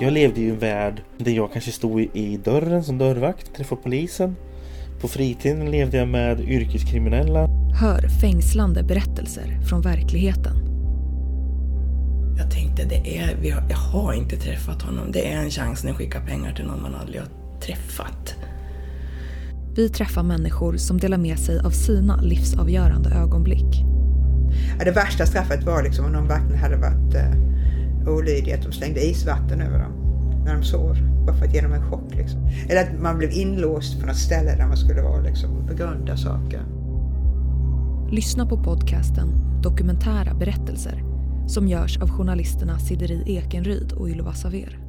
Jag levde i en värld där jag kanske stod i dörren som dörrvakt, träffade polisen. På fritiden levde jag med yrkeskriminella. Hör fängslande berättelser från verkligheten. Jag tänkte, det är, jag har inte träffat honom. Det är en chans jag skickar pengar till någon man aldrig har träffat. Vi träffar människor som delar med sig av sina livsavgörande ögonblick. Det värsta straffet var liksom om någon verkligen hade varit eh, att de slängde isvatten över dem när de sov. Bara för att ge dem en chock. Liksom. Eller att man blev inlåst på något ställe där man skulle vara liksom, och begrunda saker. Lyssna på podcasten Dokumentära berättelser som görs av journalisterna Sideri Ekenryd och Ylva Saver.